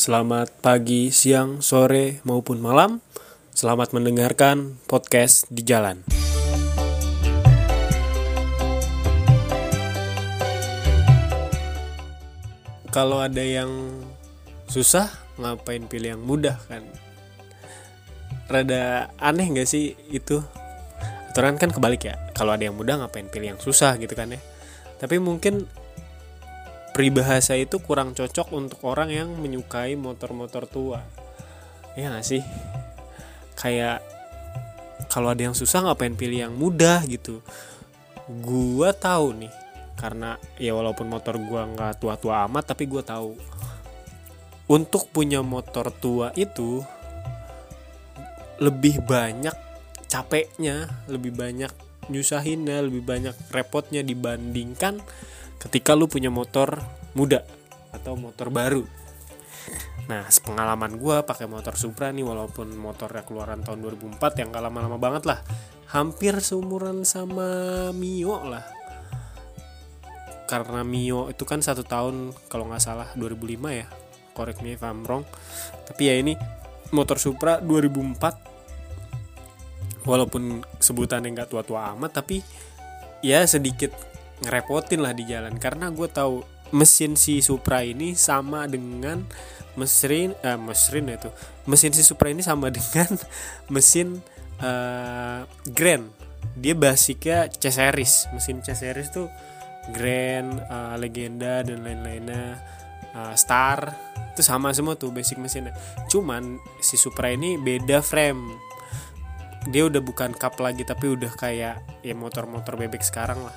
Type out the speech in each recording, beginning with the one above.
Selamat pagi, siang, sore, maupun malam. Selamat mendengarkan podcast di jalan. Kalau ada yang susah, ngapain pilih yang mudah kan? Rada aneh gak sih itu? Aturan kan kebalik ya. Kalau ada yang mudah, ngapain pilih yang susah gitu kan ya? Tapi mungkin peribahasa itu kurang cocok untuk orang yang menyukai motor-motor tua. Ya gak sih? Kayak kalau ada yang susah ngapain pilih yang mudah gitu? Gua tahu nih karena ya walaupun motor gua nggak tua-tua amat tapi gua tahu. Untuk punya motor tua itu lebih banyak capeknya lebih banyak nyusahinnya lebih banyak repotnya dibandingkan ketika lu punya motor muda atau motor baru. Nah pengalaman gue pakai motor Supra nih walaupun motornya keluaran tahun 2004 yang gak lama-lama banget lah. Hampir seumuran sama Mio lah. Karena Mio itu kan satu tahun kalau nggak salah 2005 ya. Correct me if I'm wrong. Tapi ya ini motor Supra 2004 walaupun sebutannya nggak tua-tua amat tapi ya sedikit ngerepotin lah di jalan. Karena gue tahu mesin si Supra ini sama dengan mesin eh, mesin itu. Mesin si Supra ini sama dengan mesin uh, Grand. Dia basicnya C series. Mesin C series tuh Grand uh, legenda dan lain-lainnya. Uh, Star. Itu sama semua tuh basic mesinnya. Cuman si Supra ini beda frame. Dia udah bukan cup lagi tapi udah kayak ya motor-motor bebek sekarang lah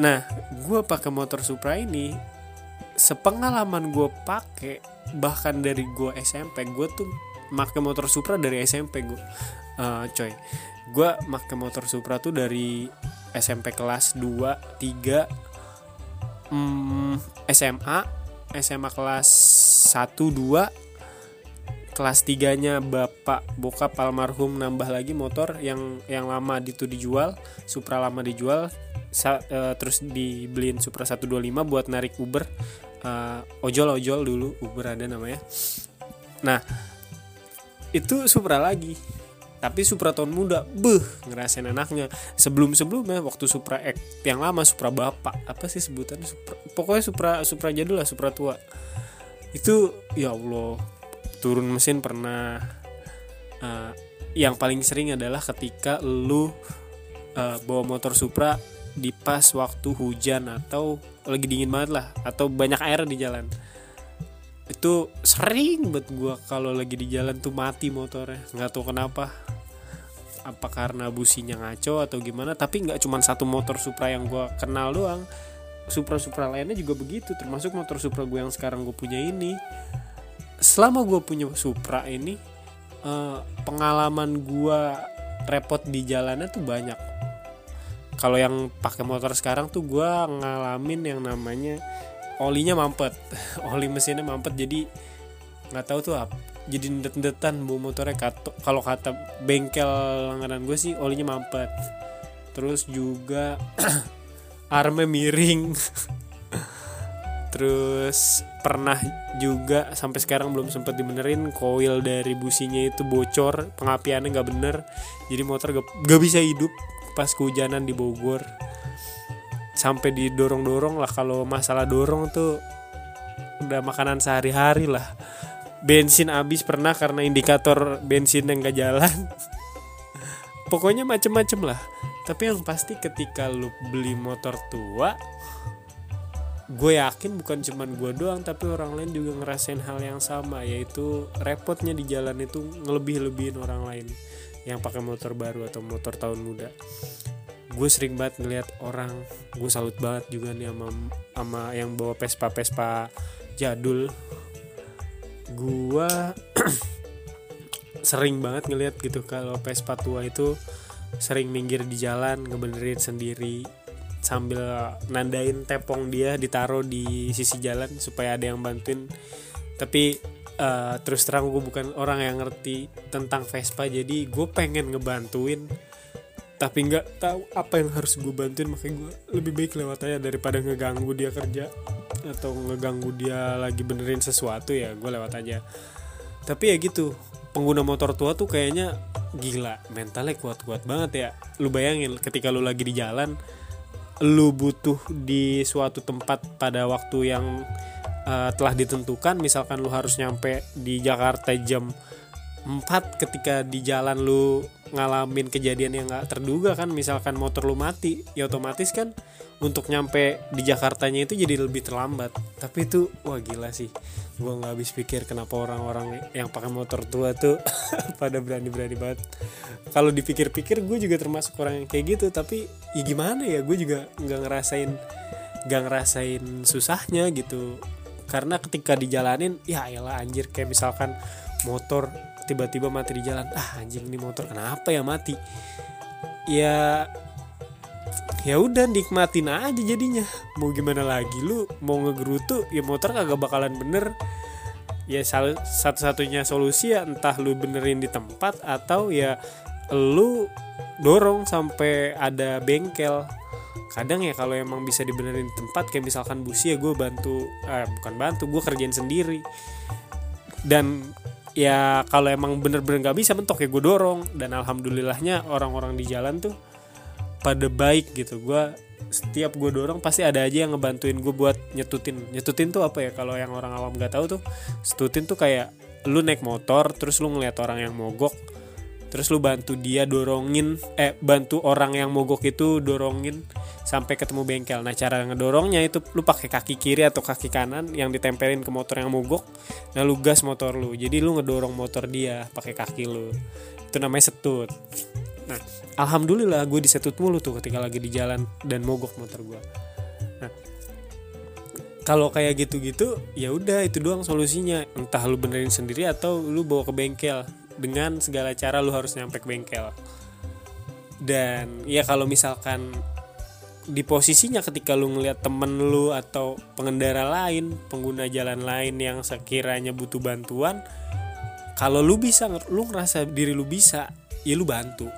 Nah, gue pakai motor Supra ini sepengalaman gue pakai bahkan dari gue SMP gue tuh pakai motor Supra dari SMP gue uh, coy gue pakai motor Supra tuh dari SMP kelas 2 3 mm, SMA SMA kelas 1 2 kelas 3 nya bapak bokap almarhum nambah lagi motor yang yang lama itu dijual Supra lama dijual sa, uh, terus dibeliin Supra 125 buat narik Uber. Uh, ojol ojol dulu Uber ada namanya. Nah itu Supra lagi. Tapi Supra tahun muda beh ngerasain enaknya sebelum sebelumnya waktu Supra X yang lama Supra bapak apa sih sebutannya? Supra, pokoknya Supra Supra jadul lah Supra tua. Itu ya Allah turun mesin pernah. Uh, yang paling sering adalah ketika lu uh, bawa motor Supra di pas waktu hujan atau lagi dingin banget lah atau banyak air di jalan. Itu sering buat gue kalau lagi di jalan tuh mati motornya. Nggak tahu kenapa. Apa karena businya ngaco atau gimana tapi nggak cuma satu motor Supra yang gue kenal doang. Supra Supra lainnya juga begitu termasuk motor Supra gue yang sekarang gue punya ini. Selama gue punya Supra ini eh, pengalaman gue repot di jalannya tuh banyak kalau yang pakai motor sekarang tuh gue ngalamin yang namanya olinya mampet. Oli mesinnya mampet jadi nggak tahu tuh apa jadi ndet-ndetan bu motornya. Kalau kata bengkel langganan gue sih olinya mampet. Terus juga armnya miring. Terus pernah juga sampai sekarang belum sempat dibenerin koil dari businya itu bocor pengapiannya nggak bener. Jadi motor gak, gak bisa hidup pas kehujanan di Bogor. Sampai didorong-dorong lah kalau masalah dorong tuh udah makanan sehari-hari lah. Bensin habis pernah karena indikator bensin yang gak jalan. Pokoknya macem-macem lah. Tapi yang pasti ketika lu beli motor tua gue yakin bukan cuman gue doang tapi orang lain juga ngerasain hal yang sama yaitu repotnya di jalan itu ngelebih-lebihin orang lain yang pakai motor baru atau motor tahun muda. Gue sering banget ngeliat orang gue salut banget juga nih sama sama yang bawa Vespa Vespa jadul. Gue sering banget ngeliat gitu kalau Vespa tua itu sering minggir di jalan ngebenerin sendiri sambil nandain tepong dia ditaruh di sisi jalan supaya ada yang bantuin tapi uh, terus terang gue bukan orang yang ngerti tentang Vespa jadi gue pengen ngebantuin. Tapi nggak tahu apa yang harus gue bantuin makanya gue lebih baik lewat aja daripada ngeganggu dia kerja atau ngeganggu dia lagi benerin sesuatu ya gue lewat aja. Tapi ya gitu pengguna motor tua tuh kayaknya gila mentalnya kuat-kuat banget ya. Lu bayangin ketika lu lagi di jalan lu butuh di suatu tempat pada waktu yang uh, telah ditentukan misalkan lu harus nyampe di Jakarta jam 4 ketika di jalan lu ngalamin kejadian yang gak terduga kan misalkan motor lu mati ya otomatis kan untuk nyampe di Jakartanya itu jadi lebih terlambat. Tapi itu wah gila sih. Gue nggak habis pikir kenapa orang-orang yang pakai motor tua tuh pada berani-berani banget. Kalau dipikir-pikir gue juga termasuk orang yang kayak gitu. Tapi ya gimana ya gue juga nggak ngerasain nggak ngerasain susahnya gitu karena ketika dijalanin ya elah anjir kayak misalkan motor tiba-tiba mati di jalan. Ah anjing ini motor kenapa ya mati? Ya ya udah nikmatin aja jadinya. Mau gimana lagi? Lu mau ngegerutu ya motor kagak bakalan bener. Ya satu-satunya solusi ya entah lu benerin di tempat atau ya lu dorong sampai ada bengkel kadang ya kalau emang bisa dibenerin di tempat kayak misalkan busi ya gue bantu eh, bukan bantu gue kerjain sendiri. Dan ya kalau emang bener-bener nggak bisa mentok ya gue dorong. Dan alhamdulillahnya orang-orang di jalan tuh pada baik gitu. Gue setiap gue dorong pasti ada aja yang ngebantuin gue buat nyetutin. Nyetutin tuh apa ya? Kalau yang orang awam nggak tahu tuh setutin tuh kayak lu naik motor terus lu ngeliat orang yang mogok terus lu bantu dia dorongin eh bantu orang yang mogok itu dorongin sampai ketemu bengkel. Nah cara ngedorongnya itu lu pakai kaki kiri atau kaki kanan yang ditempelin ke motor yang mogok nah lu gas motor lu. Jadi lu ngedorong motor dia pakai kaki lu. Itu namanya setut. Nah alhamdulillah gue disetut mulu tuh ketika lagi di jalan dan mogok motor gue nah kalau kayak gitu-gitu ya udah itu doang solusinya. Entah lu benerin sendiri atau lu bawa ke bengkel. Dengan segala cara lu harus nyampe ke bengkel. Dan ya kalau misalkan di posisinya ketika lu ngeliat temen lu atau pengendara lain pengguna jalan lain yang sekiranya butuh bantuan kalau lu bisa lu ngerasa diri lu bisa ya lu bantu.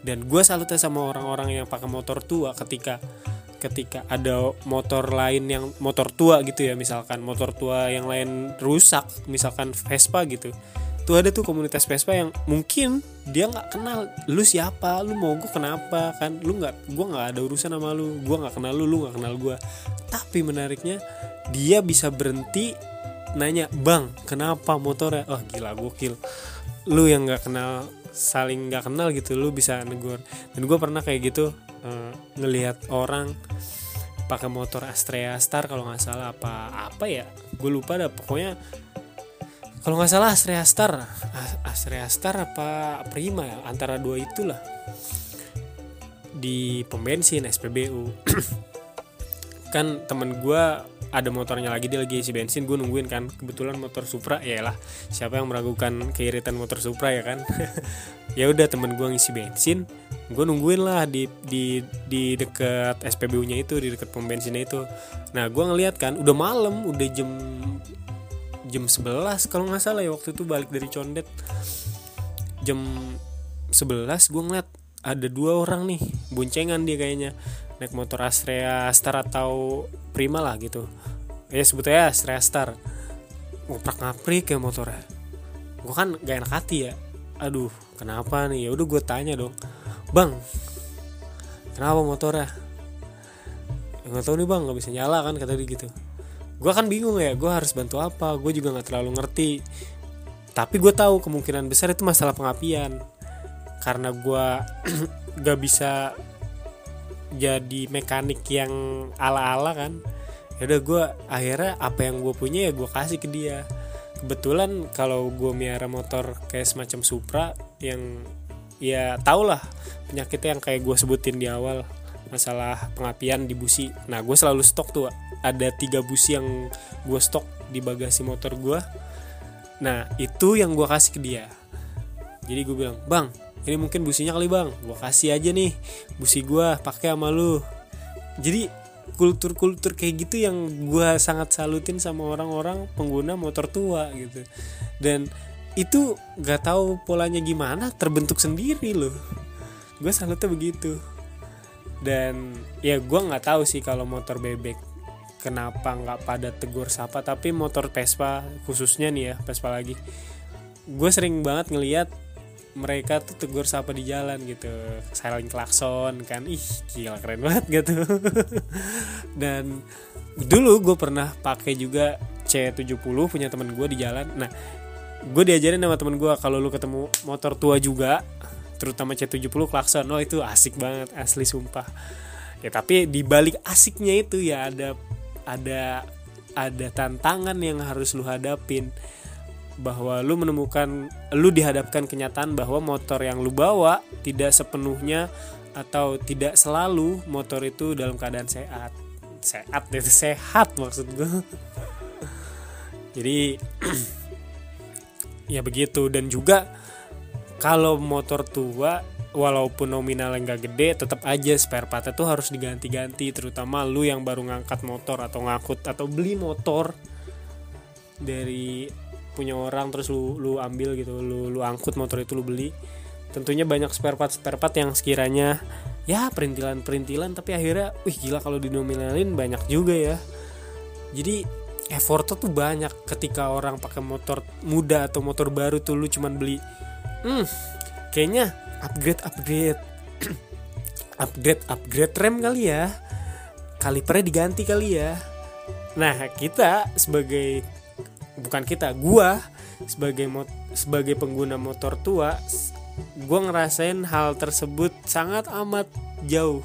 Dan gue salut sama orang-orang yang pakai motor tua ketika ketika ada motor lain yang motor tua gitu ya misalkan motor tua yang lain rusak misalkan Vespa gitu tuh ada tuh komunitas Vespa yang mungkin dia nggak kenal lu siapa? Lu mau gue kenapa? Kan lu nggak gue nggak ada urusan sama lu. Gue nggak kenal lu lu nggak kenal gue tapi menariknya dia bisa berhenti nanya bang kenapa motornya? Oh gila gokil. Lu yang nggak kenal saling nggak kenal gitu lu bisa negur. Dan gue pernah kayak gitu uh, ngelihat orang pakai motor Astrea Star kalau nggak salah apa apa ya? Gue lupa dah pokoknya kalau nggak salah Astrea Star Astrea Star apa Prima ya? Antara dua itulah. Di pom bensin SPBU kan temen gue ada motornya lagi dia lagi isi bensin gue nungguin kan. Kebetulan motor Supra ya lah. Siapa yang meragukan keiritan motor Supra ya kan? Ya udah temen gue ngisi bensin. Gue nungguin lah di di di dekat SPBU nya itu di dekat pom bensinnya itu. Nah gue ngeliat kan udah malam udah jam jam 11 kalau nggak salah ya waktu itu balik dari condet. Jam 11 gue ngeliat ada dua orang nih boncengan dia kayaknya. Naik motor Astrea Star atau Prima lah gitu. Ya sebetulnya Astrea Star ngoprak ngaprik ya motornya. Gue kan gak enak hati ya. Aduh kenapa nih? Ya udah gue tanya dong. Bang kenapa motornya? Ya, nggak tahu nih bang. Nggak bisa nyala kan kata dia gitu gue kan bingung ya gue harus bantu apa? Gue juga nggak terlalu ngerti. Tapi gue tahu kemungkinan besar itu masalah pengapian karena gue gak bisa jadi mekanik yang ala-ala kan. Ya udah gue akhirnya apa yang gue punya ya gue kasih ke dia. Kebetulan kalau gue miara motor kayak semacam Supra yang ya tau lah penyakitnya yang kayak gue sebutin di awal masalah pengapian di busi. Nah gue selalu stok tuh ada tiga busi yang gue stok di bagasi motor gue nah itu yang gue kasih ke dia. Jadi gue bilang bang ini mungkin businya kali bang. Gue kasih aja nih busi gue pakai sama lu. Jadi kultur-kultur kayak gitu yang gue sangat salutin sama orang-orang pengguna motor tua gitu. Dan itu gak tahu polanya gimana terbentuk sendiri loh. Gue salutnya begitu dan ya gue nggak tahu sih kalau motor bebek kenapa nggak pada tegur sapa tapi motor Vespa khususnya nih ya Vespa lagi. Gue sering banget ngeliat mereka tuh tegur sapa di jalan gitu saling klakson kan. Ih gila keren banget gitu. Dan dulu gue pernah pakai juga C70 punya temen gue di jalan. Nah gue diajarin sama temen gue kalau lu ketemu motor tua juga terutama C70 klakson. Oh itu asik banget asli sumpah. Ya tapi di balik asiknya itu ya ada ada ada tantangan yang harus lu hadapin. Bahwa lu menemukan lu dihadapkan kenyataan bahwa motor yang lu bawa tidak sepenuhnya atau tidak selalu motor itu dalam keadaan sehat. Sehat itu sehat maksud gue jadi ya begitu. Dan juga kalau motor tua walaupun nominal nggak gede tetap aja spare partnya tuh harus diganti-ganti terutama lu yang baru ngangkat motor atau ngangkut atau beli motor dari punya orang terus lu lu ambil gitu lu lu angkut motor itu lu beli. Tentunya banyak spare part spare part yang sekiranya ya perintilan perintilan tapi akhirnya wih gila kalau dinominalin banyak juga ya. Jadi effortnya tuh banyak ketika orang pakai motor muda atau motor baru tuh lu cuman beli hmm kayaknya upgrade upgrade upgrade upgrade rem kali ya. Kalipernya diganti kali ya. Nah kita sebagai bukan kita gua sebagai mot sebagai pengguna motor tua gua ngerasain hal tersebut sangat amat jauh.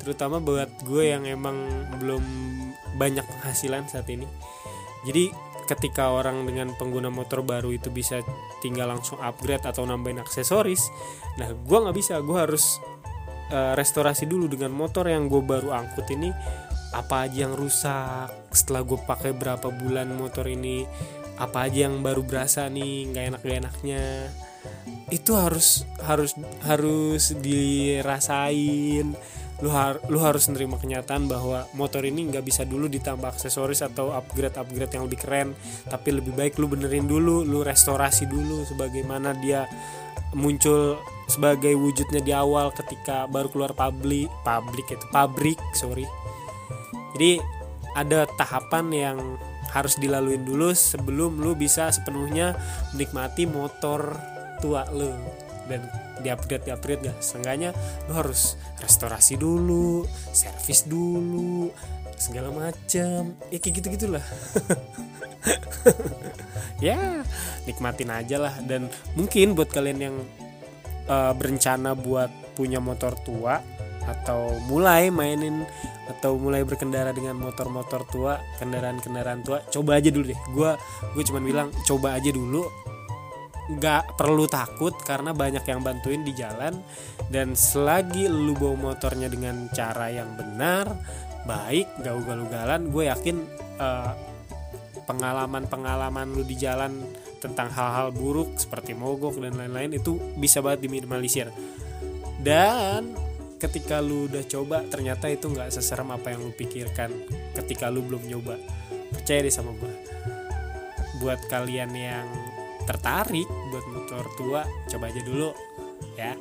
Terutama buat gue yang emang belum banyak penghasilan saat ini. Jadi ketika orang dengan pengguna motor baru itu bisa tinggal langsung upgrade atau nambahin aksesoris nah gue nggak bisa. Gue harus uh, restorasi dulu dengan motor yang gue baru angkut ini. Apa aja yang rusak? Setelah gue pakai berapa bulan motor ini apa aja yang baru berasa nih nggak enak gak enaknya itu harus harus harus dirasain lu har lu harus menerima kenyataan bahwa motor ini nggak bisa dulu ditambah aksesoris atau upgrade upgrade yang lebih keren. Tapi lebih baik lu benerin dulu lu restorasi dulu sebagaimana dia muncul sebagai wujudnya di awal ketika baru keluar publik publik itu pabrik sorry. Jadi ada tahapan yang harus dilaluin dulu sebelum lu bisa sepenuhnya menikmati motor tua lu dan di upgrade gak seenggaknya lu harus restorasi dulu servis dulu segala macam ya kayak gitu gitulah ya nikmatin aja lah. Dan mungkin buat kalian yang uh, berencana buat punya motor tua atau mulai mainin atau mulai berkendara dengan motor-motor tua kendaraan-kendaraan tua coba aja dulu deh. Gue gue cuman bilang coba aja dulu nggak perlu takut karena banyak yang bantuin di jalan. Dan selagi lu bawa motornya dengan cara yang benar baik gak ugal-ugalan gue yakin uh, pengalaman-pengalaman lu di jalan tentang hal-hal buruk seperti mogok dan lain-lain itu bisa banget diminimalisir. Dan ketika lu udah coba ternyata itu nggak seserem apa yang lu pikirkan ketika lu belum nyoba. Percaya deh sama gue buat kalian yang tertarik buat motor tua coba aja dulu ya.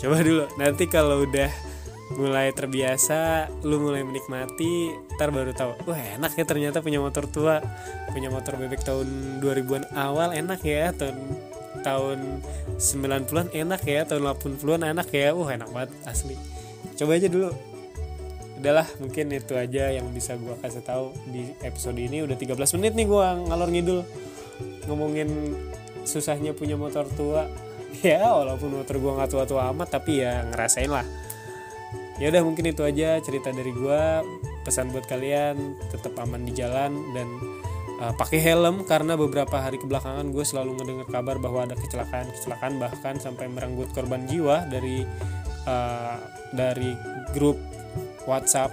Coba dulu. Nanti kalau udah mulai terbiasa lu mulai menikmati ntar baru tahu wah enak ya ternyata punya motor tua punya motor bebek tahun 2000-an awal enak ya. Tahun tahun 90-an enak ya tahun 80-an enak ya. Wah enak banget asli. Coba aja dulu. Udahlah mungkin itu aja yang bisa gua kasih tahu di episode ini. Udah 13 menit nih gua ngalor ngidul ngomongin susahnya punya motor tua. Ya walaupun motor gue nggak tua-tua amat tapi ya ngerasain lah. Ya udah mungkin itu aja cerita dari gue pesan buat kalian tetap aman di jalan dan uh, pakai helm karena beberapa hari kebelakangan gue selalu ngedengar kabar bahwa ada kecelakaan kecelakaan bahkan sampai merenggut korban jiwa dari uh, dari grup WhatsApp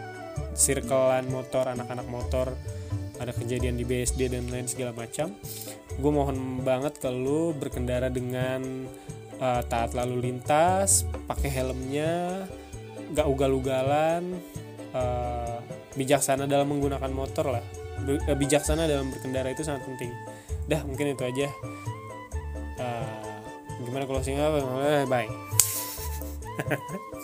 circlean motor anak-anak motor. Ada kejadian di BSD dan lain segala macam gue mohon banget ke lu berkendara dengan uh, taat lalu lintas pakai helmnya gak ugal-ugalan uh, bijaksana dalam menggunakan motor lah. Eh, bijaksana dalam berkendara itu sangat penting. Dah mungkin itu aja. Uh, gimana closing apa bye